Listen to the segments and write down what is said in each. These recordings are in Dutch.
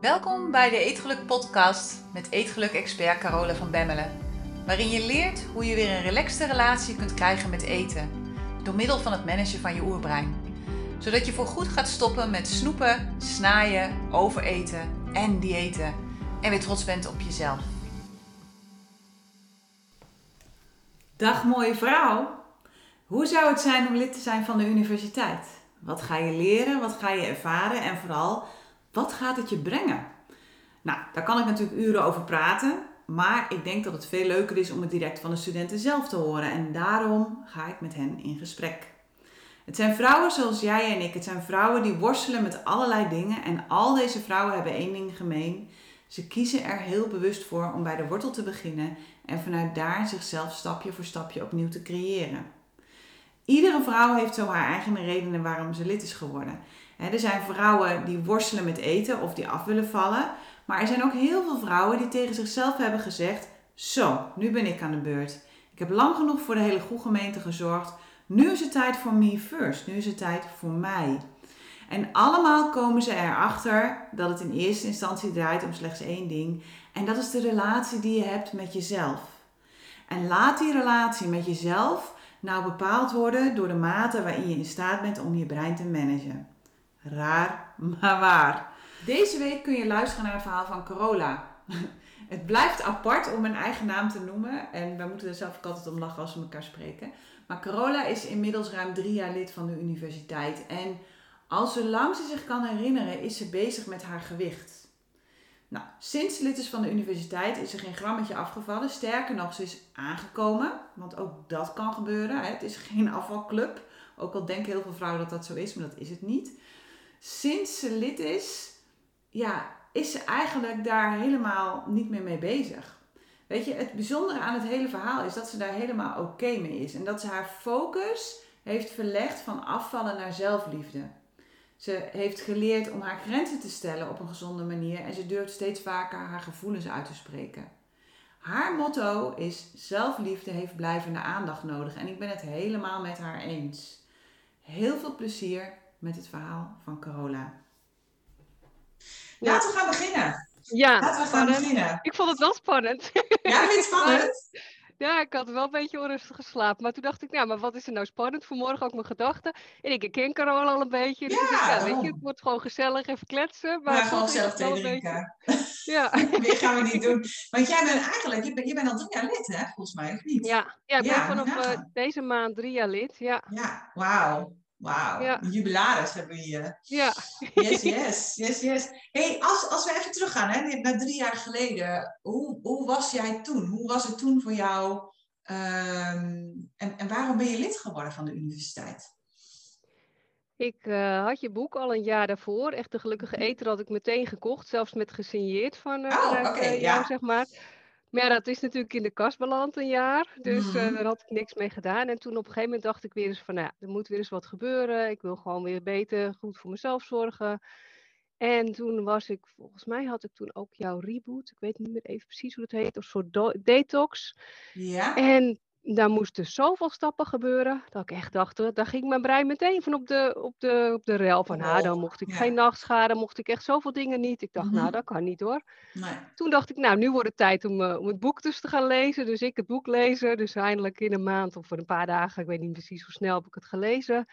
Welkom bij de Eetgeluk podcast met Eetgeluk-expert Carola van Bemmelen. Waarin je leert hoe je weer een relaxte relatie kunt krijgen met eten. Door middel van het managen van je oerbrein. Zodat je voorgoed gaat stoppen met snoepen, snaaien, overeten en diëten. En weer trots bent op jezelf. Dag mooie vrouw. Hoe zou het zijn om lid te zijn van de universiteit? Wat ga je leren? Wat ga je ervaren? En vooral, wat gaat het je brengen? Nou, daar kan ik natuurlijk uren over praten. Maar ik denk dat het veel leuker is om het direct van de studenten zelf te horen. En daarom ga ik met hen in gesprek. Het zijn vrouwen zoals jij en ik. Het zijn vrouwen die worstelen met allerlei dingen. En al deze vrouwen hebben één ding gemeen. Ze kiezen er heel bewust voor om bij de wortel te beginnen en vanuit daar zichzelf stapje voor stapje opnieuw te creëren. Iedere vrouw heeft zo haar eigen redenen waarom ze lid is geworden. Er zijn vrouwen die worstelen met eten of die af willen vallen. Maar er zijn ook heel veel vrouwen die tegen zichzelf hebben gezegd: Zo, nu ben ik aan de beurt. Ik heb lang genoeg voor de hele goede gemeente gezorgd. Nu is het tijd voor me first. Nu is het tijd voor mij. En allemaal komen ze erachter dat het in eerste instantie draait om slechts één ding. En dat is de relatie die je hebt met jezelf. En laat die relatie met jezelf nou bepaald worden door de mate waarin je in staat bent om je brein te managen. Raar, maar waar. Deze week kun je luisteren naar het verhaal van Corolla. Het blijft apart om een eigen naam te noemen. En wij moeten er zelf ook altijd om lachen als we elkaar spreken. Maar Corolla is inmiddels ruim drie jaar lid van de universiteit. En al zolang ze zich kan herinneren, is ze bezig met haar gewicht. Nou, sinds ze lid is van de universiteit is er geen grammetje afgevallen. Sterker nog, ze is aangekomen. Want ook dat kan gebeuren. Het is geen afvalclub. Ook al denken heel veel vrouwen dat dat zo is, maar dat is het niet. Sinds ze lid is, ja, is ze eigenlijk daar helemaal niet meer mee bezig. Weet je, het bijzondere aan het hele verhaal is dat ze daar helemaal oké mee is. En dat ze haar focus heeft verlegd van afvallen naar zelfliefde. Ze heeft geleerd om haar grenzen te stellen op een gezonde manier en ze durft steeds vaker haar gevoelens uit te spreken. Haar motto is: zelfliefde heeft blijvende aandacht nodig en ik ben het helemaal met haar eens. Heel veel plezier met het verhaal van Carola. Laten we gaan beginnen. Ja, Laten we gaan spannend. beginnen. Ik vond het wel spannend. Ja, vind spannend? ja, ik had wel een beetje onrustig geslapen. Maar toen dacht ik, nou, maar wat is er nou spannend? Vanmorgen ook mijn gedachten. En ik ken Carol al een beetje. Dus Ja, weet je, het wordt gewoon gezellig even kletsen. Maar gewoon zelf thee beetje- drinken. Ja. Meer gaan we niet doen. Want jij bent eigenlijk, je bent, je bent al drie jaar lid, hè? Volgens mij, of niet? Ja, ja, ik ben Ja, vanaf moet eh, deze maand drie jaar lid. Ja, Ja, wauw. Wauw. Ja. Jubilaris hebben we hier. ja. Yes, yes, yes, yes. hey, als, als we even teruggaan, hè, naar drie jaar geleden. Hoe, hoe was jij toen? Hoe was het toen voor jou? Ehm, en, en waarom ben je lid geworden van de universiteit? Ik eh, had je boek al een jaar daarvoor. Echt de gelukkige eter had ik meteen gekocht. Zelfs met gesigneerd van eh, Oh, eh, ja. jou, zeg maar. Maar ja, dat is natuurlijk in de kast beland een jaar. Dus eh, Mhm. daar had ik niks mee gedaan. En toen op een gegeven moment dacht ik weer eens van... Nou, ja, er moet weer eens wat gebeuren. Ik wil gewoon weer beter, goed voor mezelf zorgen. En toen was ik... Volgens mij had ik toen ook jouw reboot. Ik weet niet meer even precies hoe het heet. Of soort detox. Ja? En daar moesten zoveel stappen gebeuren, dat ik echt dacht, daar ging mijn brein meteen van op de, op de, op de rel. Van, nou, dan mocht ik ja. geen nachtschade, mocht ik echt zoveel dingen niet. Ik dacht, nou, dat kan niet hoor. Nee. Toen dacht ik, nou, nu wordt het tijd om, eh, om het boek dus te gaan lezen. Dus ik het boek lezen, dus eindelijk in een maand of voor een paar dagen, ik weet niet precies hoe snel heb ik het gelezen.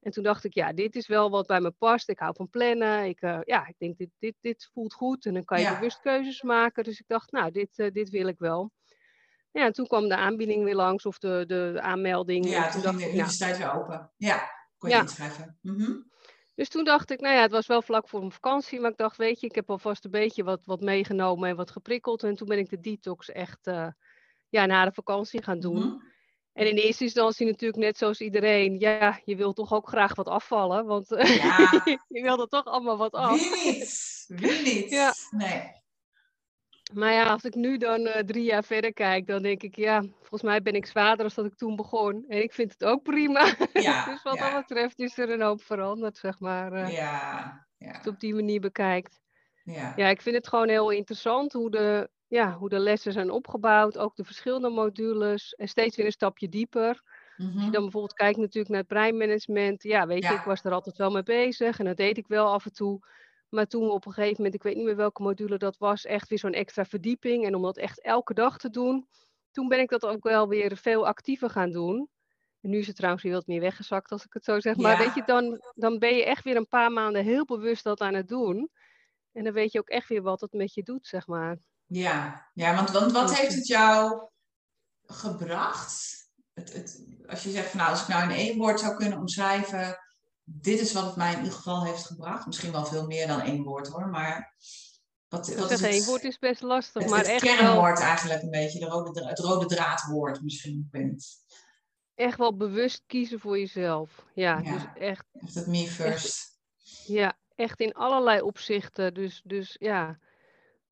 En toen dacht ik, ja, dit is wel wat bij me past. Ik hou van plannen. Ik, eh, ja, ik denk, dit, dit, dit voelt goed. En dan kan je Ja. bewust keuzes maken. Dus ik dacht, nou, dit, eh, dit wil ik wel. Ja, en toen kwam de aanbieding weer langs of de, de aanmelding. Ja, en toen ging dacht de nou, universiteit weer open. Ja, kon je Ja. inschrijven. Mhm. dus toen dacht ik, nou ja, het was wel vlak voor mijn vakantie. Maar ik dacht, weet je, ik heb alvast een beetje wat, wat meegenomen en wat geprikkeld. En toen ben ik de detox echt eh, ja, na de vakantie gaan doen. Mhm. En in eerste instantie natuurlijk net zoals iedereen. Ja, je wil toch ook graag wat afvallen. Want Ja. je wil er toch allemaal wat af. Wie niet? Wie niet? Ja. Nee. Maar ja, als ik nu dan eh, drie jaar verder kijk, dan denk ik, ja, volgens mij ben ik zwaarder dan dat ik toen begon. En ik vind het ook prima. Ja, dus wat ja. dat betreft is er een hoop veranderd, zeg maar. eh, Ja, Als je het ja, op die manier bekijkt. ja. Ja, ik vind het gewoon heel interessant hoe de, ja, hoe de lessen zijn opgebouwd. Ook de verschillende modules. En steeds weer een stapje dieper. Als Mhm. je dan bijvoorbeeld kijkt natuurlijk naar het breinmanagement. Ja, weet je, Ja. ik was er altijd wel mee bezig. En dat deed ik wel af en toe. Maar toen op een gegeven moment, ik weet niet meer welke module dat was, echt weer zo'n extra verdieping. En om dat echt elke dag te doen, toen ben ik dat ook wel weer veel actiever gaan doen. En nu is het trouwens weer wat meer weggezakt, als ik het zo zeg. Maar Ja. weet je, dan, dan ben je echt weer een paar maanden heel bewust dat aan het doen. En dan weet je ook echt weer wat het met je doet, zeg maar. Ja, ja want, want wat Dus, heeft het jou gebracht? Het, het, als je zegt van nou, als ik nou in één woord zou kunnen omschrijven, dit is wat het mij in ieder geval heeft gebracht. Misschien wel veel meer dan één woord hoor, maar wat, wat is één het, woord is best lastig, het, maar het echt wel, kernwoord eigenlijk een beetje, de rode, het rode draadwoord misschien, echt wel bewust kiezen voor jezelf. Ja, dus echt, echt het me first. ja, echt in allerlei opzichten. Dus, dus ja,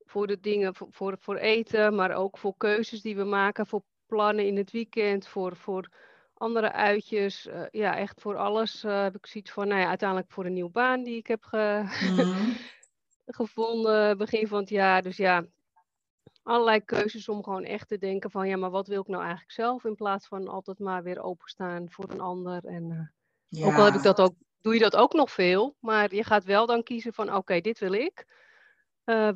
voor de dingen, voor, voor, voor eten, maar ook voor keuzes die we maken, voor plannen in het weekend, voor, voor andere uitjes. eh, ja, echt voor alles eh, heb ik zoiets van, nou ja, uiteindelijk voor een nieuwe baan die ik heb ge- Mhm. gevonden begin van het jaar. Dus ja, allerlei keuzes om gewoon echt te denken van, ja, maar wat wil ik nou eigenlijk zelf? In plaats van altijd maar weer openstaan voor een ander. En eh, ook al heb ik dat ook, doe je dat ook nog veel, maar je gaat wel dan kiezen van, oké, dit wil ik.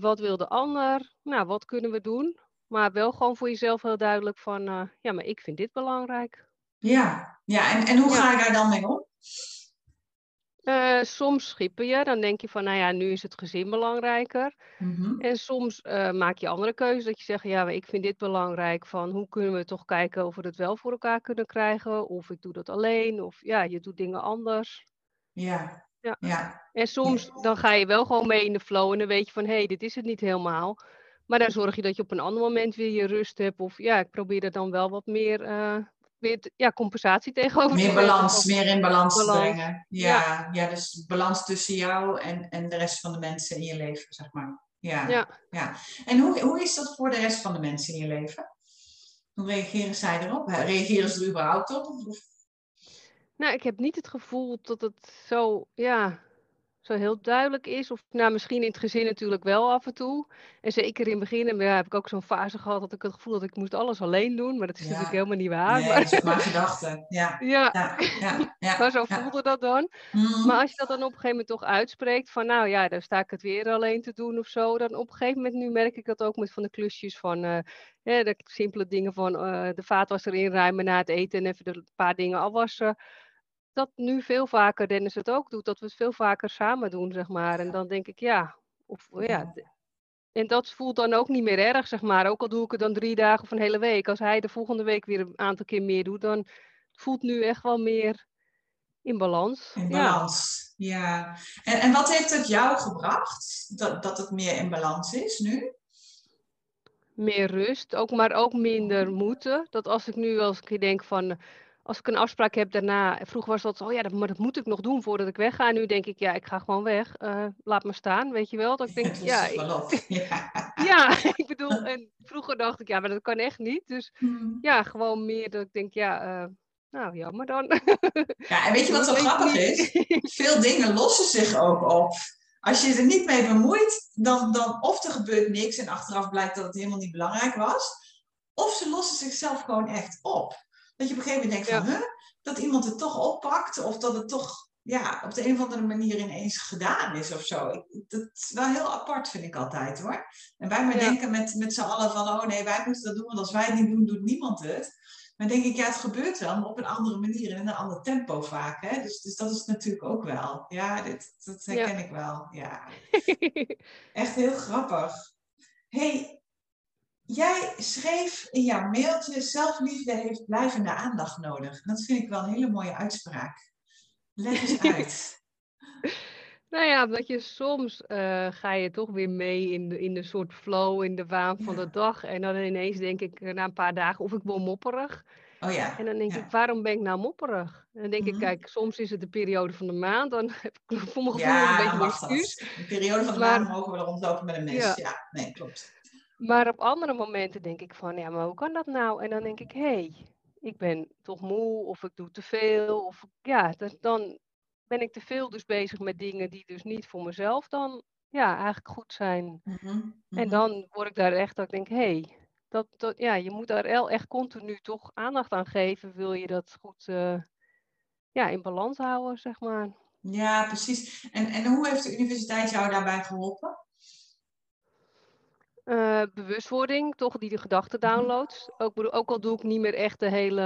Wat wil de ander? Nou, wat kunnen we doen? Maar wel gewoon voor jezelf heel duidelijk van, ja, maar ik vind dit belangrijk. Ja, ja. En, en hoe Ja. ga je daar dan mee om? Eh, soms schippen je, dan denk je van, nou ja, nu is het gezin belangrijker. Mhm. En soms eh, maak je andere keuzes, dat je zegt, ja, ik vind dit belangrijk. Van hoe kunnen we toch kijken of we het wel voor elkaar kunnen krijgen? Of ik doe dat alleen, of ja, je doet dingen anders. Ja, Ja. ja, En soms dan ga je wel gewoon mee in de flow en dan weet je van, hé, hey, dit is het niet helemaal. Maar dan zorg je dat je op een ander moment weer je rust hebt. Of ja, ik probeer er dan wel wat meer, eh, weer ja, compensatie tegenover te meer balans, meer in balans, te brengen. Ja, ja. dus balans tussen jou en, en de rest van de mensen in je leven, zeg maar. Ja, ja. Ja. En hoe, hoe is dat voor de rest van de mensen in je leven? Hoe reageren zij erop? Reageren ze er überhaupt op? Nou, ik heb niet het gevoel dat het zo, ja, zo heel duidelijk is. Of nou, misschien in het gezin natuurlijk wel af en toe. En zeker in het begin ja, heb ik ook zo'n fase gehad dat ik het gevoel had ik moest alles alleen doen. Maar dat is Ja. natuurlijk helemaal niet waar. Nee, Maar, dat is maar gedachte. Ja, ja, ja, ja. ja, maar zo ja. voelde dat dan. Mhm. Maar als je dat dan op een gegeven moment toch uitspreekt van nou ja, dan sta ik het weer alleen te doen of zo. Dan op een gegeven moment, nu merk ik dat ook met van de klusjes van eh, hè, de simpele dingen van eh, de vaatwasser inruimen na het eten en even de paar dingen afwassen. Dat nu veel vaker Dennis het ook doet, dat we het veel vaker samen doen, zeg maar. En dan denk ik ja, of ja, Ja. en dat voelt dan ook niet meer erg, zeg maar. Ook al doe ik het dan drie dagen of een hele week. Als hij de volgende week weer een aantal keer meer doet, dan voelt nu echt wel meer in balans. In Ja. balans, ja. En, en wat heeft het jou gebracht? Dat, dat het meer in balans is nu? meer rust, ook, maar ook minder moeten. Dat als ik nu als ik denk van, als ik een afspraak heb daarna, vroeger was dat zo, oh ja, dat, maar dat moet ik nog doen voordat ik wegga. Nu denk ik, ja, ik ga gewoon weg, eh, laat me staan, weet je wel. Dat ik denk, ja, ik. Ja. ja, ik bedoel, en vroeger dacht ik, ja, maar dat kan echt niet. Dus Hmm. ja, gewoon meer dat ik denk, ja, eh, nou, jammer dan. Ja, en weet je wat zo grappig is? Veel dingen lossen zich ook op. Als je er niet mee bemoeit, dan, dan of er gebeurt niks en achteraf blijkt dat het helemaal niet belangrijk was. Of ze lossen zichzelf gewoon echt op. Dat je op een gegeven moment denkt van, huh, dat iemand het toch oppakt. Of dat het toch ja, op de een of andere manier ineens gedaan is of zo. Ik- Dat is wel heel apart, vind ik altijd hoor. En wij maar Ja. denken met, met z'n allen van, oh nee, wij moeten dat doen. Want als wij het niet doen, doet niemand het. Maar denk ik, ja, het gebeurt wel, maar op een andere manier en in een ander tempo vaak. Hè? Dus, dus dat is natuurlijk ook wel. Ja, dit, dat herken ik wel. Ja, echt heel grappig. hey, jij schreef in jouw mailtje, zelfliefde heeft blijvende aandacht nodig. Dat vind ik wel een hele mooie uitspraak. Leg eens uit. Nou ja, dat je soms eh, ga je toch weer mee in de, in de soort flow, in de waan van de dag. En dan ineens denk ik eh, na een paar dagen of ik word mopperig. Oh ja. En dan denk ja. ik, waarom ben ik nou mopperig? En dan denk ik, Mhm. kijk, soms is het de periode van de maand. Dan heb ik voor mijn gevoel Ja, een beetje excuus. De periode van de Maar- maand mogen we er rondlopen met een mes. Ja. nee, klopt. Maar op andere momenten denk ik van, ja, maar hoe kan dat nou? En dan denk ik, hé, hey, ik ben toch moe of ik doe te veel. Of ja, dan ben ik te veel dus bezig met dingen die dus niet voor mezelf dan ja, eigenlijk goed zijn. Mhm, En mhm. dan word ik daar echt dat ik denk, hé, hey, dat, dat, ja, je moet daar echt continu toch aandacht aan geven. Wil je dat goed eh, ja, in balans houden, zeg maar. Ja, precies. En, en hoe heeft de universiteit jou daarbij geholpen? Uh, bewustwording, toch die de gedachten Mhm. downloads. Ook, ook al doe ik niet meer echt de hele,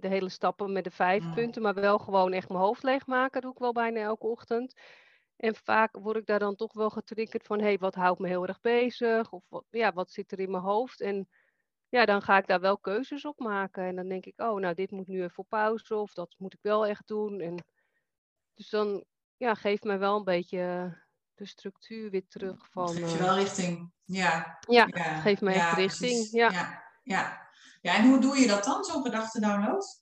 de hele stappen met de vijf Mm. punten, maar wel gewoon echt mijn hoofd leegmaken, doe ik wel bijna elke ochtend. En vaak word ik daar dan toch wel getriggerd van, hé, hey, wat houdt me heel erg bezig? Of wat, ja, wat zit er in mijn hoofd? En ja, dan ga ik daar wel keuzes op maken. En dan denk ik, oh, nou, dit moet nu even op pauze, of dat moet ik wel echt doen. En dus dan ja, geeft mij wel een beetje de structuur weer terug van... Geef je wel richting. Ja. ja, ja. geeft mij ja, richting. Ja. Ja. Ja. ja, en hoe doe je dat dan, zo'n gedachtendownload?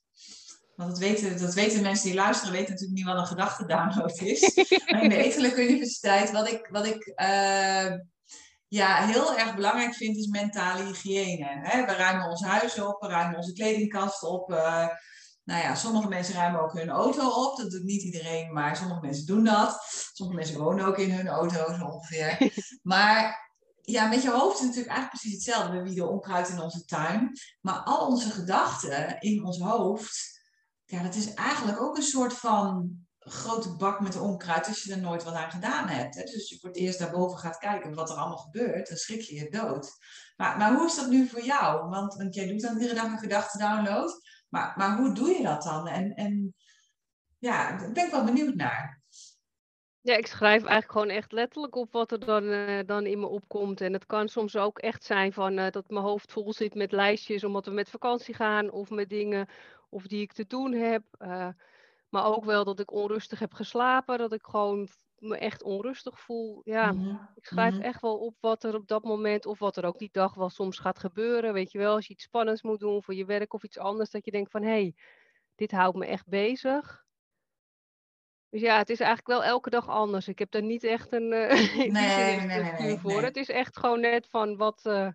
Want dat weten, dat weten mensen die luisteren, weten natuurlijk niet wat een gedachtendownload is. maar in de Etelijke Universiteit, wat ik, wat ik uh, ja, heel erg belangrijk vind, is mentale hygiëne. Hè? We ruimen ons huis op, we ruimen onze kledingkast op. Uh, nou ja, sommige mensen ruimen ook hun auto op. Dat doet niet iedereen, maar sommige mensen doen dat. Sommige mensen wonen ook in hun auto, zo ongeveer. Maar ja, met je hoofd is natuurlijk eigenlijk precies hetzelfde. We wieden onkruid in onze tuin. Maar al onze gedachten in ons hoofd, ja, dat is eigenlijk ook een soort van grote bak met onkruid als je er nooit wat aan gedaan hebt. Hè? Dus als je voor het eerst daarboven gaat kijken wat er allemaal gebeurt, dan schrik je je dood. Maar, maar hoe is dat nu voor jou? Want, want jij doet dan iedere dag een gedachte download. Maar, maar hoe doe je dat dan? En, en ja, daar ben ik wel benieuwd naar. Ja, ik schrijf eigenlijk gewoon echt letterlijk op wat er dan, uh, dan in me opkomt. En het kan soms ook echt zijn van, uh, dat mijn hoofd vol zit met lijstjes omdat we met vakantie gaan of met dingen of die ik te doen heb. Uh, maar ook wel dat ik onrustig heb geslapen, dat ik gewoon me echt onrustig voel. Ja, Mm -hmm. ik schrijf mm -hmm. echt wel op wat er op dat moment of wat er ook die dag wel soms gaat gebeuren. Weet je wel, als je iets spannends moet doen voor je werk of iets anders, dat je denkt van, hé, hey, dit houdt me echt bezig. Dus ja, het is eigenlijk wel elke dag anders. Ik heb daar niet echt een uh, nee, nee, nee, voor. Het is echt gewoon net van wat. Uh...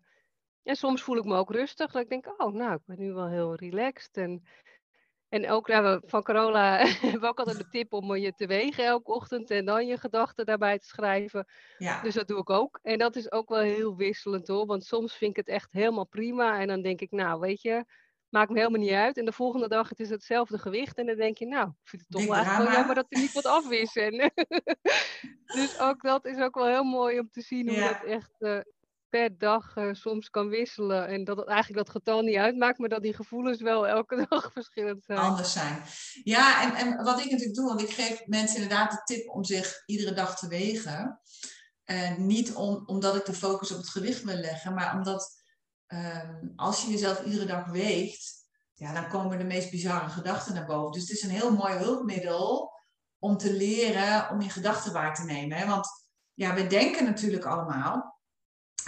En soms voel ik me ook rustig. Dat ik denk, oh, nou, ik ben nu wel heel relaxed. En, en ook nou, van Carola hebben we ook altijd de tip om je te wegen elke ochtend. En dan je gedachten daarbij te schrijven. Ja. Dus dat doe ik ook. En dat is ook wel heel wisselend hoor. Want soms vind ik het echt helemaal prima. En dan denk ik, nou, weet je maakt me helemaal niet uit. En de volgende dag het is hetzelfde gewicht. En dan denk je, nou, ik vind het toch wel eigenlijk wel jammer dat er niet wat af is. En dus ook dat is ook wel heel mooi om te zien hoe Ja. dat echt uh, per dag uh, soms kan wisselen. En dat het eigenlijk dat getal niet uitmaakt, maar dat die gevoelens wel elke dag verschillend zijn. Anders zijn. Ja, en, en wat ik natuurlijk doe, want ik geef mensen inderdaad de tip om zich iedere dag te wegen. En niet om, omdat ik de focus op het gewicht wil leggen, maar omdat um, als je jezelf iedere dag weegt, ja, dan komen de meest bizarre gedachten naar boven. Dus het is een heel mooi hulpmiddel om te leren om je gedachten waar te nemen. Hè? Want ja, we denken natuurlijk allemaal,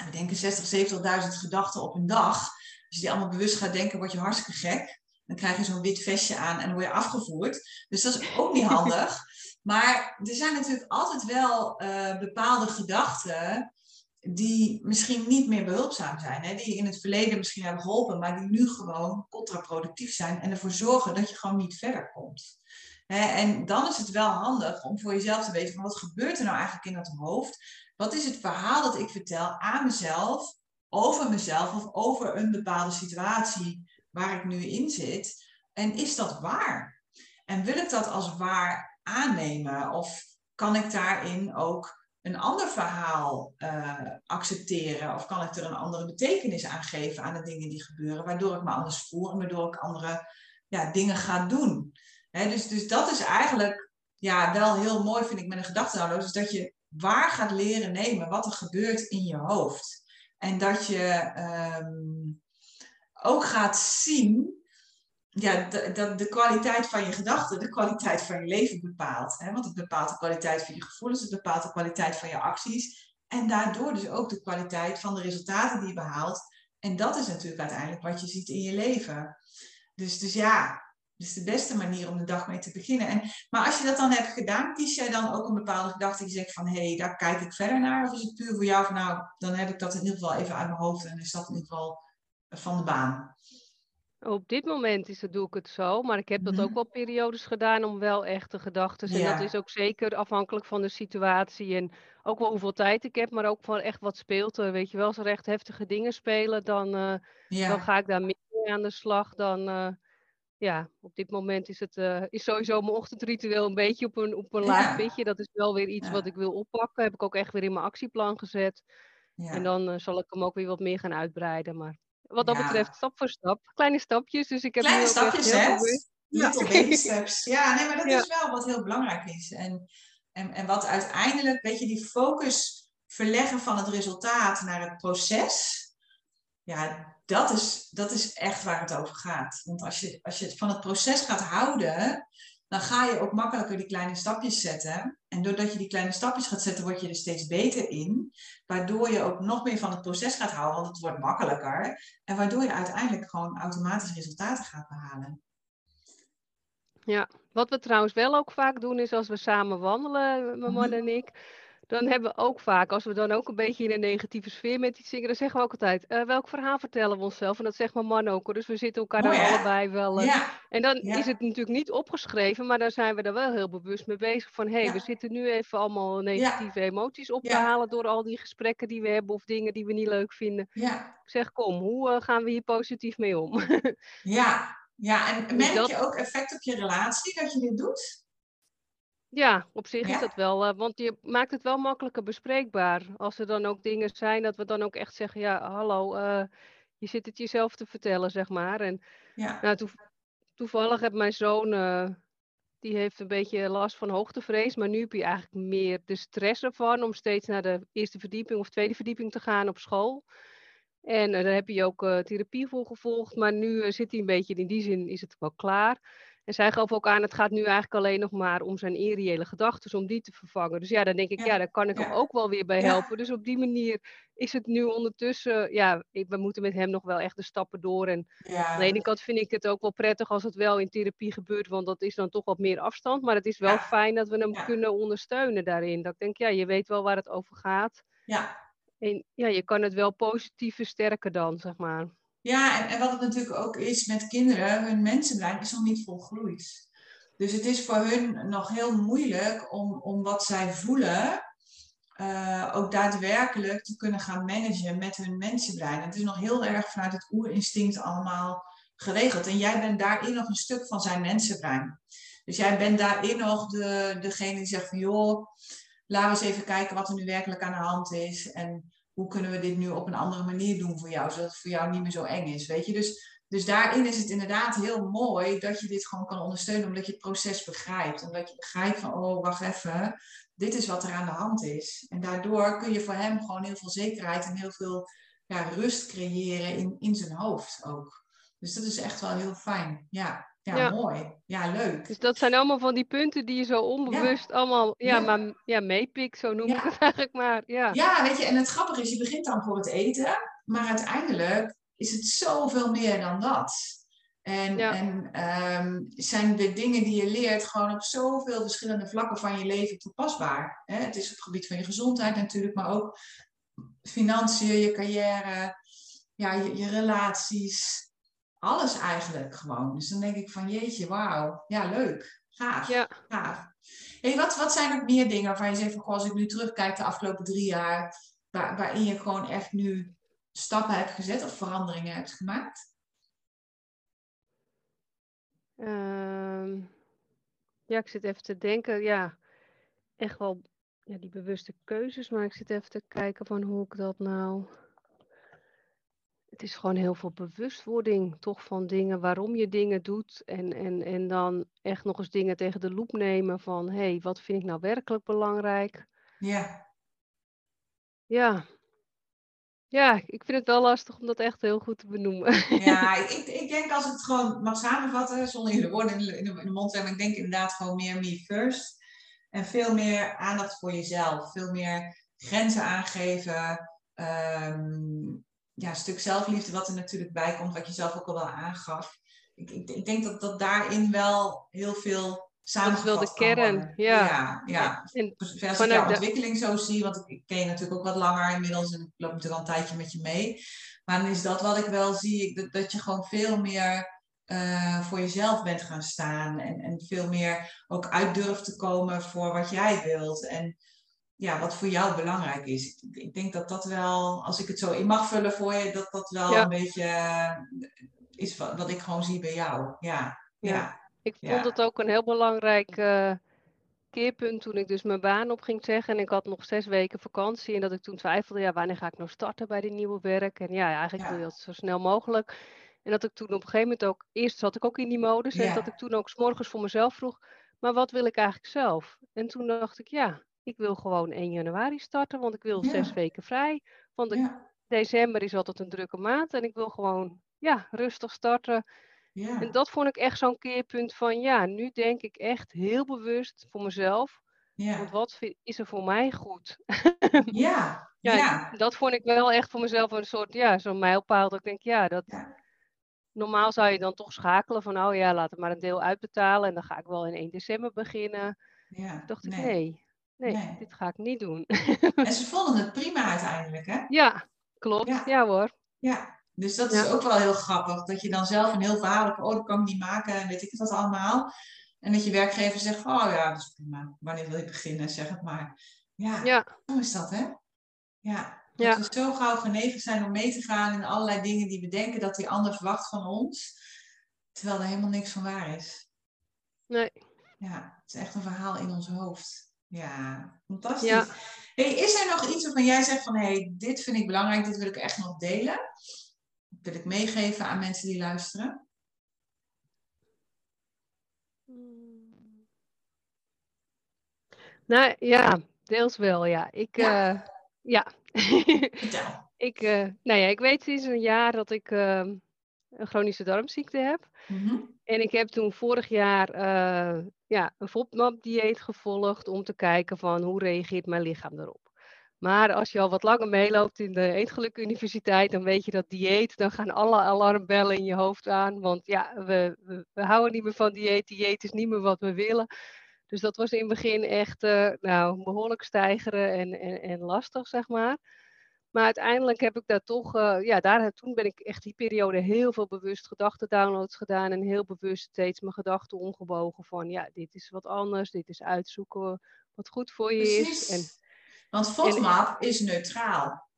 we denken 60, 70.000 gedachten op een dag. Als je die allemaal bewust gaat denken, word je hartstikke gek. Dan krijg je zo'n wit vestje aan en dan word je afgevoerd. Dus dat is ook niet handig. Maar er zijn natuurlijk altijd wel uh, bepaalde gedachten die misschien niet meer behulpzaam zijn. Hè? Die in het verleden misschien hebben geholpen, maar die nu gewoon contraproductief zijn en ervoor zorgen dat je gewoon niet verder komt. Hè? En dan is het wel handig om voor jezelf te weten van wat gebeurt er nou eigenlijk in dat hoofd? Wat is het verhaal dat ik vertel aan mezelf, over mezelf of over een bepaalde situatie waar ik nu in zit? En is dat waar? En wil ik dat als waar aannemen? Of kan ik daarin ook een ander verhaal uh, accepteren? Of kan ik er een andere betekenis aan geven aan de dingen die gebeuren, waardoor ik me anders voel en waardoor ik andere ja, dingen ga doen? Dus, dus dat is eigenlijk ja, wel heel mooi, vind ik, met een gedachtendownload, is dat je waar gaat leren nemen wat er gebeurt in je hoofd. En dat je um, ook gaat zien ja, dat de, de kwaliteit van je gedachten de kwaliteit van je leven bepaalt. Hè? Want het bepaalt de kwaliteit van je gevoelens, het bepaalt de kwaliteit van je acties. En daardoor dus ook de kwaliteit van de resultaten die je behaalt. En dat is natuurlijk uiteindelijk wat je ziet in je leven. Dus, dus ja, dus de beste manier om de dag mee te beginnen. En, maar als je dat dan hebt gedaan, kies jij dan ook een bepaalde gedachte die zegt van hé, hey, daar kijk ik verder naar? Of is het puur voor jou van nou, dan heb ik dat in ieder geval even uit mijn hoofd en is dat in ieder geval van de baan? Op dit moment is het, doe ik het zo, maar ik heb dat Mhm. ook wel periodes gedaan om wel echte gedachten. En dat is ook zeker afhankelijk van de situatie en ook wel hoeveel tijd ik heb, maar ook van echt wat speelt er. Weet je wel, als er echt heftige dingen spelen, dan, eh, dan ga ik daar meer mee aan de slag dan, eh, ja, op dit moment is het uh, is sowieso mijn ochtendritueel een beetje op een, op een laag pitje. Dat is wel weer iets wat ik wil oppakken. Heb ik ook echt weer in mijn actieplan gezet. En dan uh, zal ik hem ook weer wat meer gaan uitbreiden. Maar wat dat betreft, stap voor stap. Kleine stapjes. Dus ik heb Kleine nu stapjes, hè? Little baby steps. Ja, nee, maar dat is wel wat heel belangrijk is. En, en, en wat uiteindelijk, weet je, die focus verleggen van het resultaat naar het proces. Ja, dat is, dat is echt waar het over gaat. Want als je, als je het van het proces gaat houden, dan ga je ook makkelijker die kleine stapjes zetten. En doordat je die kleine stapjes gaat zetten, word je er steeds beter in. Waardoor je ook nog meer van het proces gaat houden, want het wordt makkelijker. En waardoor je uiteindelijk gewoon automatisch resultaten gaat behalen. Ja, wat we trouwens wel ook vaak doen, is als we samen wandelen, mijn man en ik dan hebben we ook vaak, als we dan ook een beetje in een negatieve sfeer met iets zingen, dan zeggen we ook altijd, uh, welk verhaal vertellen we onszelf? En dat zegt mijn man ook, hoor. dus we zitten elkaar dan allebei wel. Uh, En dan is het natuurlijk niet opgeschreven, maar dan zijn we er wel heel bewust mee bezig van, hé, hey, we zitten nu even allemaal negatieve emoties op te halen door al die gesprekken die we hebben of dingen die we niet leuk vinden. Ik zeg, kom, hoe uh, gaan we hier positief mee om? ja. ja, en dus merk je ook effect op je relatie dat je dit doet? Ja, op zich is dat wel, uh, want je maakt het wel makkelijker bespreekbaar. Als er dan ook dingen zijn, dat we dan ook echt zeggen, ja, hallo, uh, je zit het jezelf te vertellen, zeg maar. En ja. nou, toevallig heb mijn zoon, uh, die heeft een beetje last van hoogtevrees, maar nu heb je eigenlijk meer de stress ervan om steeds naar de eerste verdieping of tweede verdieping te gaan op school. En daar heb je ook therapie voor gevolgd, maar nu zit hij een beetje, in die zin is het wel klaar. En zij gaf ook aan, het gaat nu eigenlijk alleen nog maar om zijn irreële gedachten, om die te vervangen. Dus ja, dan denk ik, ja, daar kan ik hem ook wel weer bij helpen. Dus op die manier is het nu ondertussen, ja, we moeten met hem nog wel echt de stappen door. En aan de ene kant vind ik het ook wel prettig als het wel in therapie gebeurt, want dat is dan toch wat meer afstand. Maar het is wel fijn dat we hem kunnen ondersteunen daarin. Dat ik denk, ja, je weet wel waar het over gaat. Ja. En ja, je kan het wel positief versterken dan, zeg maar. Ja, en, en wat het natuurlijk ook is met kinderen, hun mensenbrein is nog niet volgroeid. Dus het is voor hun nog heel moeilijk om, om wat zij voelen uh, ook daadwerkelijk te kunnen gaan managen met hun mensenbrein. Het is nog heel erg vanuit het oerinstinct allemaal geregeld. En jij bent daarin nog een stuk van zijn mensenbrein. Dus jij bent daarin nog de, degene die zegt van joh, laten we eens even kijken wat er nu werkelijk aan de hand is. En hoe kunnen we dit nu op een andere manier doen voor jou, zodat het voor jou niet meer zo eng is, weet je. Dus, dus daarin is het inderdaad heel mooi dat je dit gewoon kan ondersteunen, omdat je het proces begrijpt. Omdat je begrijpt van, oh, wacht even, dit is wat er aan de hand is. En daardoor kun je voor hem gewoon heel veel zekerheid en heel veel ja, rust creëren in, in zijn hoofd ook. Dus dat is echt wel heel fijn, ja. Ja, mooi. Ja, leuk. Dus dat zijn allemaal van die punten die je zo onbewust allemaal ja, Maar, ja, meepikt, zo noem ik het eigenlijk maar. Ja. ja, weet je, en het grappige is, je begint dan voor het eten, maar uiteindelijk is het zoveel meer dan dat. En, en um, zijn de dingen die je leert gewoon op zoveel verschillende vlakken van je leven toepasbaar. Hè? Het is op het gebied van je gezondheid natuurlijk, maar ook financiën, je carrière, ja, je, je relaties, alles eigenlijk gewoon. Dus dan denk ik van jeetje, wauw, ja leuk, gaaf, ja. gaaf. Hey, wat, wat zijn nog meer dingen waarvan je zegt van, als ik nu terugkijk de afgelopen drie jaar, waar, waarin je gewoon echt nu stappen hebt gezet of veranderingen hebt gemaakt? Ehm, ja, ik zit even te denken, ja, echt wel ja, die bewuste keuzes, maar ik zit even te kijken van hoe ik dat nou het is gewoon heel veel bewustwording toch van dingen, waarom je dingen doet. En, en, en dan echt nog eens dingen tegen de loep nemen van, hé, hey, wat vind ik nou werkelijk belangrijk? Ja. Ja. Ja, ik vind het wel lastig om dat echt heel goed te benoemen. Ja, ik, ik denk als ik het gewoon mag samenvatten, zonder je de woorden in de, in de mond te hebben, ik denk inderdaad gewoon meer me first. En veel meer aandacht voor jezelf. Veel meer grenzen aangeven. Um, ja, stuk zelfliefde wat er natuurlijk bij komt, wat je zelf ook al wel aangaf. Ik, ik, ik denk dat, dat daarin wel heel veel samengevat Dat is wel de kern, ja. Ja, ja. En, als ik jouw ontwikkeling zo zie, want ik, ken je natuurlijk ook wat langer inmiddels en ik loop natuurlijk al een tijdje met je mee. Maar dan is dat wat ik wel zie, dat, dat je gewoon veel meer uh, voor jezelf bent gaan staan. En, en veel meer ook uit durft te komen voor wat jij wilt. En ja, wat voor jou belangrijk is. Ik, denk dat dat wel, als ik het zo in mag vullen voor je, dat dat wel een beetje eh, is wat, wat, ik gewoon zie bij jou. Ja. Ja. Ja. Ik vond het ook een heel belangrijk eh, keerpunt toen ik dus mijn baan op ging zeggen. En ik had nog zes weken vakantie. En dat ik toen twijfelde, ja, wanneer ga ik nou starten bij dit nieuwe werk? En ja, eigenlijk wil je dat zo snel mogelijk. En dat ik toen op een gegeven moment ook, eerst zat ik ook in die modus. En dat ik toen ook 's morgens voor mezelf vroeg, maar wat wil ik eigenlijk zelf? En toen dacht ik, ja, ik wil gewoon 1 januari starten, want ik wil Ja. zes weken vrij. Want ik- Ja. december is altijd een drukke maand en ik wil gewoon, ja, rustig starten. Ja. En dat vond ik echt zo'n keerpunt van, ja, nu denk ik echt heel bewust voor mezelf. Want wat is er voor mij goed? Ja. Ja. Dat vond ik wel echt voor mezelf een soort, ja, zo'n mijlpaal. Dat ik denk, ja, dat... Normaal zou je dan toch schakelen van, oh ja, laat het maar een deel uitbetalen. En dan ga ik wel in 1 december beginnen. Ja. Dacht ik, Nee. Nee, dit ga ik niet doen. En ze vonden het prima uiteindelijk, hè? ja, klopt. Ja. Ja, hoor. Ja. Dus dat is Ja. ook wel heel grappig. Dat je dan zelf een heel verhaal hebt. Oh, dat kan ik niet maken. En weet ik het wat allemaal. En dat je werkgever zegt van, oh ja, dat is prima. Wanneer wil je beginnen? Zeg het maar. Ja. Ja, Zo is dat, hè? Ja. Dat Ja. we zo gauw genegen zijn om mee te gaan in allerlei dingen die we denken dat die ander verwacht van ons. Terwijl er helemaal niks van waar is. nee. Ja, het is echt een verhaal in ons hoofd. Ja, fantastisch. Ja. Hey, is er nog iets waarvan jij zegt van, hey, dit vind ik belangrijk, dit wil ik echt nog delen? Dat wil ik meegeven aan mensen die luisteren? Mm. Nou ja, deels wel, ja. Ik, Ja. ja. Vertel. ik, eh, nou ja, ik weet sinds een jaar dat ik ehm, een chronische darmziekte heb. Mhm. En ik heb toen vorig jaar eh, ja, een FODMAP-dieet gevolgd om te kijken van hoe reageert mijn lichaam erop. Maar als je al wat langer meeloopt in de Eetgeluk Universiteit, dan weet je dat dieet, dan gaan alle alarmbellen in je hoofd aan. Want ja, we, we, we houden niet meer van dieet, dieet is niet meer wat we willen. Dus dat was in het begin echt eh, nou, behoorlijk stijgeren en, en, en lastig, zeg maar. Maar uiteindelijk heb ik daar toch, eh, ja, daar, toen ben ik echt die periode heel veel bewust gedachtendownloads gedaan en heel bewust steeds mijn gedachten omgebogen van, ja, dit is wat anders, dit is uitzoeken wat goed voor je is. En. Want FODMAP is neutraal.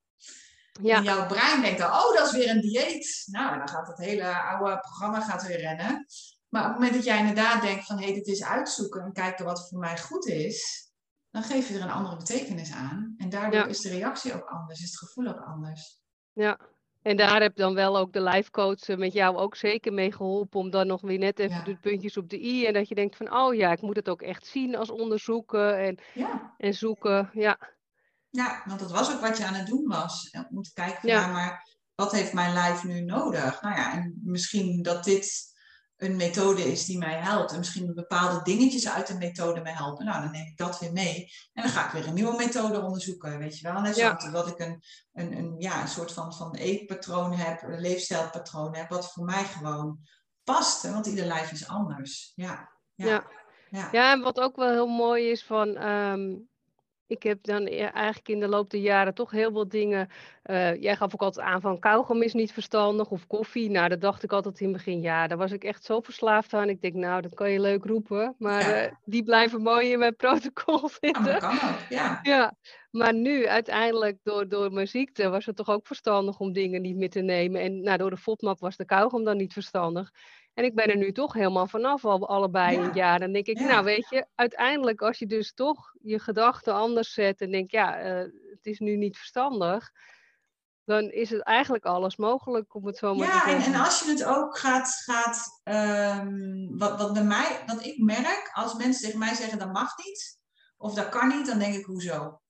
ja, En jouw brein denkt dan, oh, dat is weer een dieet. Nou, dan gaat het hele oude programma gaat weer rennen. Maar op het moment dat jij inderdaad denkt van, hé, hey, dit is uitzoeken en kijken wat voor mij goed is, dan geef je er een andere betekenis aan. En daardoor Ja. is de reactie ook anders, is het gevoel ook anders. ja. En daar heb dan wel ook de life coach eh, met jou ook zeker mee geholpen om dan nog weer net even Ja. de puntjes op de i en dat je denkt van, oh ja, ik moet het ook echt zien als onderzoeken en, Ja. en zoeken. Ja, ja, want dat was ook wat je aan het doen was. En we moeten kijken van, Ja. ja, maar wat heeft mijn lijf nu nodig? Nou ja, en misschien dat dit een methode is die mij helpt. En misschien bepaalde dingetjes uit de methode mij helpen. Nou, dan neem ik dat weer mee. En dan ga ik weer een nieuwe methode onderzoeken, weet je wel. Net Ja. dat ik een, een, een, ja, een soort van, van eetpatroon heb, een leefstijlpatroon heb, wat voor mij gewoon past. Hè? Want ieder lijf is anders. Ja, ja, Ja. ja. Ja, en wat ook wel heel mooi is van, ehm, ik heb dan eigenlijk in de loop der jaren toch heel veel dingen. eh, jij gaf ook altijd aan van kauwgom is niet verstandig of koffie. Nou, dat dacht ik altijd in het begin. Ja, daar was ik echt zo verslaafd aan. Ik denk, nou, dat kan je leuk roepen, maar Ja. eh, die blijven mooi in mijn protocol maar zitten. dat kan ook, ja. Ja, maar nu uiteindelijk door, door mijn ziekte was het toch ook verstandig om dingen niet meer te nemen. En nou, door de FODMAP was de kauwgom dan niet verstandig. En ik ben er nu toch helemaal vanaf, al allebei Ja, een jaar. Dan denk ik, ja. nou weet je, uiteindelijk als je dus toch je gedachten anders zet en denkt, ja, eh, het is nu niet verstandig. Dan is het eigenlijk alles mogelijk om het zo maar Ja, te en, zeggen. en als je het ook gaat, gaat ehm, wat, wat bij mij, wat ik merk, als mensen tegen mij zeggen dat mag niet, of dat kan niet, dan denk ik hoezo?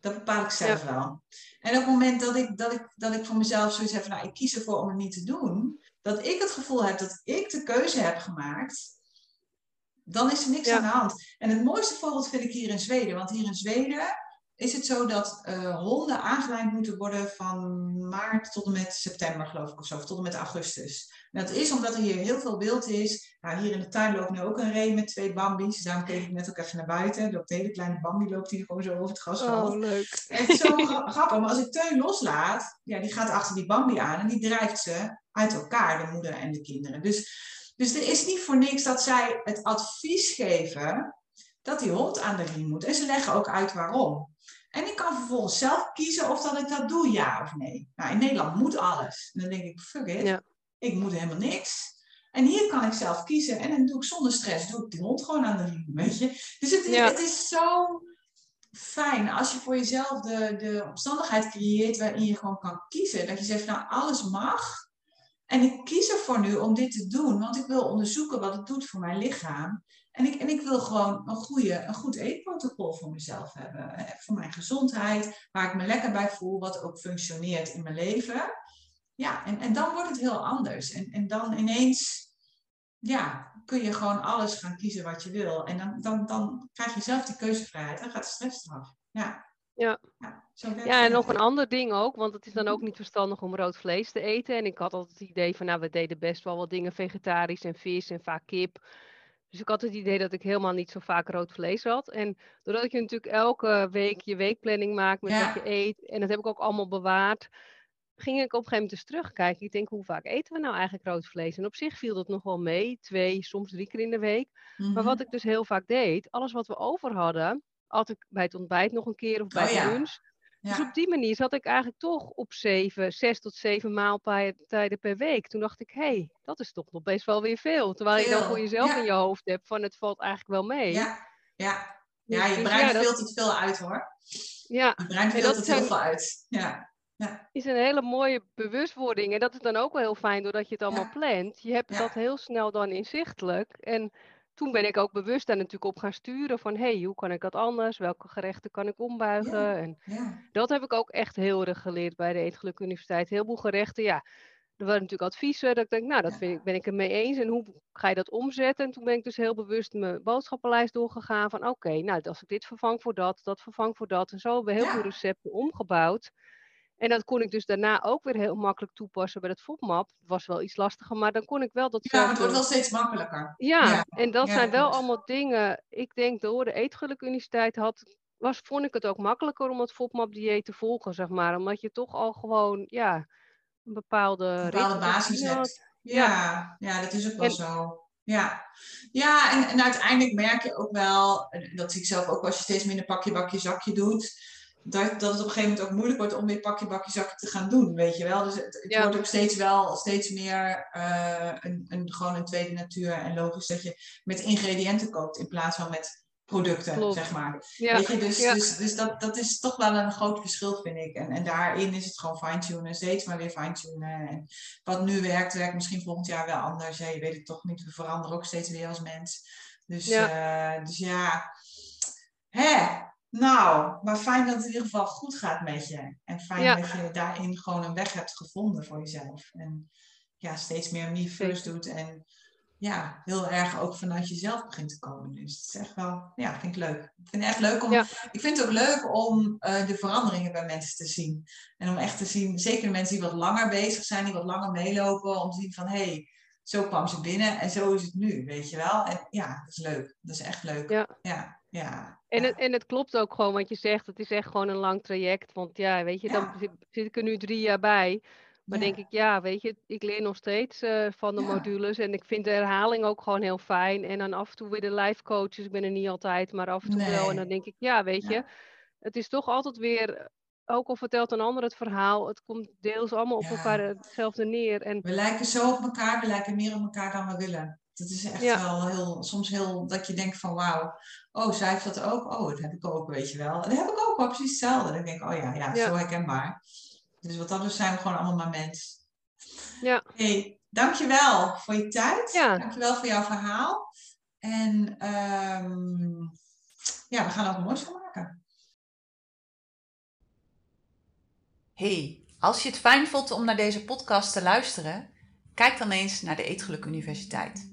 Dat bepaal ik zelf wel. En op het moment dat ik, dat, ik, dat ik voor mezelf zoiets heb van, nou, ik kies ervoor om het niet te doen, dat ik het gevoel heb dat ik de keuze heb gemaakt, dan is er niks Ja. aan de hand. En het mooiste voorbeeld vind ik hier in Zweden, want hier in Zweden is het zo dat eh, honden aangeleid moeten worden van maart tot en met september, geloof ik, of zo, of tot en met augustus. En dat is omdat er hier heel veel wild is. Nou, hier in de tuin loopt nu ook een ree met twee bambi's. Daarom keek ik net ook even naar buiten. Er loopt een hele kleine bambi, loopt hier gewoon zo over het grasveld. Oh, leuk. Het is zo gra- grappig, maar als ik Teun loslaat, ja, die gaat achter die Bambi aan en die drijft ze uit elkaar, de moeder en de kinderen. Dus, dus er is niet voor niks dat zij het advies geven dat die hond aan de riem moet. En ze leggen ook uit waarom. En ik kan vervolgens zelf kiezen of dat ik dat doe, ja of nee. Nou, in Nederland moet alles. En dan denk ik, fuck it, Ja. ik moet helemaal niks. En hier kan ik zelf kiezen. En dan doe ik zonder stress, doe ik die hond gewoon aan de riem, weet je. Dus het, Ja. het is zo fijn als je voor jezelf de, de omstandigheid creëert waarin je gewoon kan kiezen. Dat je zegt, nou, alles mag. En ik kies ervoor nu om dit te doen, want ik wil onderzoeken wat het doet voor mijn lichaam. En ik, en ik wil gewoon een, goede, een goed eetprotocol voor mezelf hebben. hè, Voor mijn gezondheid, waar ik me lekker bij voel, wat ook functioneert in mijn leven. Ja, en, en dan wordt het heel anders. En, en dan ineens ja, kun je gewoon alles gaan kiezen wat je wil. En dan, dan, dan krijg je zelf die keuzevrijheid. Dan gaat de stress eraf. Ja. Ja. Ja, en nog een ander ding ook, want het is dan ook niet verstandig om rood vlees te eten. En ik had altijd het idee van, nou, we deden best wel wat dingen vegetarisch en vis en vaak kip. Dus ik had het idee dat ik helemaal niet zo vaak rood vlees had. En doordat je natuurlijk elke week je weekplanning maakt met Ja. wat je eet, en dat heb ik ook allemaal bewaard, ging ik op een gegeven moment eens terugkijken. Ik denk, hoe vaak eten we nou eigenlijk rood vlees? En op zich viel dat nog wel mee, twee, soms drie keer in de week. Maar Mhm. wat ik dus heel vaak deed, alles wat we over hadden, at ik bij het ontbijt nog een keer of bij Oh de ja. lunch. Dus Ja. op die manier zat ik eigenlijk toch op zeven, zes tot zeven maaltijden per week. Toen dacht ik, hé, hey, dat is toch nog best wel weer veel. Terwijl je dan Veel, voor jezelf ja. in je hoofd hebt van het valt eigenlijk wel mee. Ja, ja. Dus- ja, je dus brein ja, filtert het veel uit hoor. Ja, Je brein filtert heel veel uit. Ja. is een hele mooie bewustwording. En dat is dan ook wel heel fijn doordat je het allemaal Ja. plant. Je hebt Ja. dat heel snel dan inzichtelijk. En toen ben ik ook bewust daar natuurlijk op gaan sturen van, hé, hey, hoe kan ik dat anders? Welke gerechten kan ik ombuigen? Ja. En Ja. Dat heb ik ook echt heel erg geleerd bij de Eetgeluk Universiteit. Heel veel gerechten, ja. Er waren natuurlijk adviezen dat ik denk, nou, dat vind ik, ben ik het mee eens. En hoe ga je dat omzetten? En toen ben ik dus heel bewust mijn boodschappenlijst doorgegaan van, oké, nou, als ik dit vervang voor dat, dat vervang voor dat. En zo hebben we heel Ja. veel recepten omgebouwd. En dat kon ik dus daarna ook weer heel makkelijk toepassen bij het FODMAP. Het was wel iets lastiger, maar dan kon ik wel dat ja, maar het wordt wel steeds makkelijker. ja, Ja, en dat ja, zijn wel allemaal dingen. Ik denk door de Eetgeluk Universiteit had, was, vond ik het ook makkelijker om het FODMAP-dieet te volgen, zeg maar. Omdat je toch al gewoon, ja, een bepaalde, Een bepaalde basis hebt. Ja, ja, dat is ook wel En- zo. Ja, ja en, en uiteindelijk merk je ook wel, en dat zie ik zelf ook als je steeds minder pakje, bakje, zakje doet, dat, dat het op een gegeven moment ook moeilijk wordt om weer pakje, bakje, zakje te gaan doen, weet je wel. Dus het, het Ja. wordt ook steeds wel steeds meer eh, een, een, gewoon een tweede natuur en logisch dat je met ingrediënten koopt in plaats van met producten, Klopt. zeg maar. Ja, Weet je, dus, ja. dus, dus dat, dat is toch wel een groot verschil, vind ik. En, en daarin is het gewoon fine-tunen, steeds maar weer fine-tunen. En wat nu werkt, werkt misschien volgend jaar wel anders. Ja, je weet het toch niet, we veranderen ook steeds weer als mens. Dus ja, dus ja. Hè, nou, maar fijn dat het in ieder geval goed gaat met je. En fijn Ja. dat je daarin gewoon een weg hebt gevonden voor jezelf. En ja, steeds meer me first doet en ja, heel erg ook vanuit jezelf begint te komen. Dus het is echt wel, ja, vind ik leuk. Ik vind het echt leuk om, Ja. ik vind het ook leuk om eh, de veranderingen bij mensen te zien. En om echt te zien, zeker mensen die wat langer bezig zijn, die wat langer meelopen, om te zien van, hé, hey, zo kwam ze binnen en zo is het nu, weet je wel. En ja, dat is leuk. Dat is echt leuk. Ja. ja. ja, En, ja. het, en het klopt ook gewoon wat je zegt. Het is echt gewoon een lang traject. Want ja, weet je, dan Ja. zit, zit ik er nu drie jaar bij. Maar Ja. denk ik, ja, weet je, ik leer nog steeds eh, van de modules. En ik vind de herhaling ook gewoon heel fijn. En dan af en toe weer de life coaches. Ik ben er niet altijd, maar af en toe wel. En dan denk ik, ja, weet je, het is toch altijd weer, ook al vertelt een ander het verhaal, het komt deels allemaal op Ja. elkaar hetzelfde neer. En We lijken zo op elkaar, we lijken meer op elkaar dan we willen. Dat is echt Ja. wel heel, soms heel, dat je denkt van wauw, oh, zij heeft dat ook, oh, dat heb ik ook, weet je wel. En dat heb ik ook, wel precies hetzelfde. Dan denk ik, oh ja, ja, Ja. zo herkenbaar. Dus wat dat is, zijn we gewoon allemaal maar mens. ja, hey, dankjewel voor je tijd. Ja. Dankjewel voor jouw verhaal. En ehm, ja, we gaan er ook moois van maken. Hey, als je het fijn vond om naar deze podcast te luisteren, kijk dan eens naar de Eetgeluk Universiteit.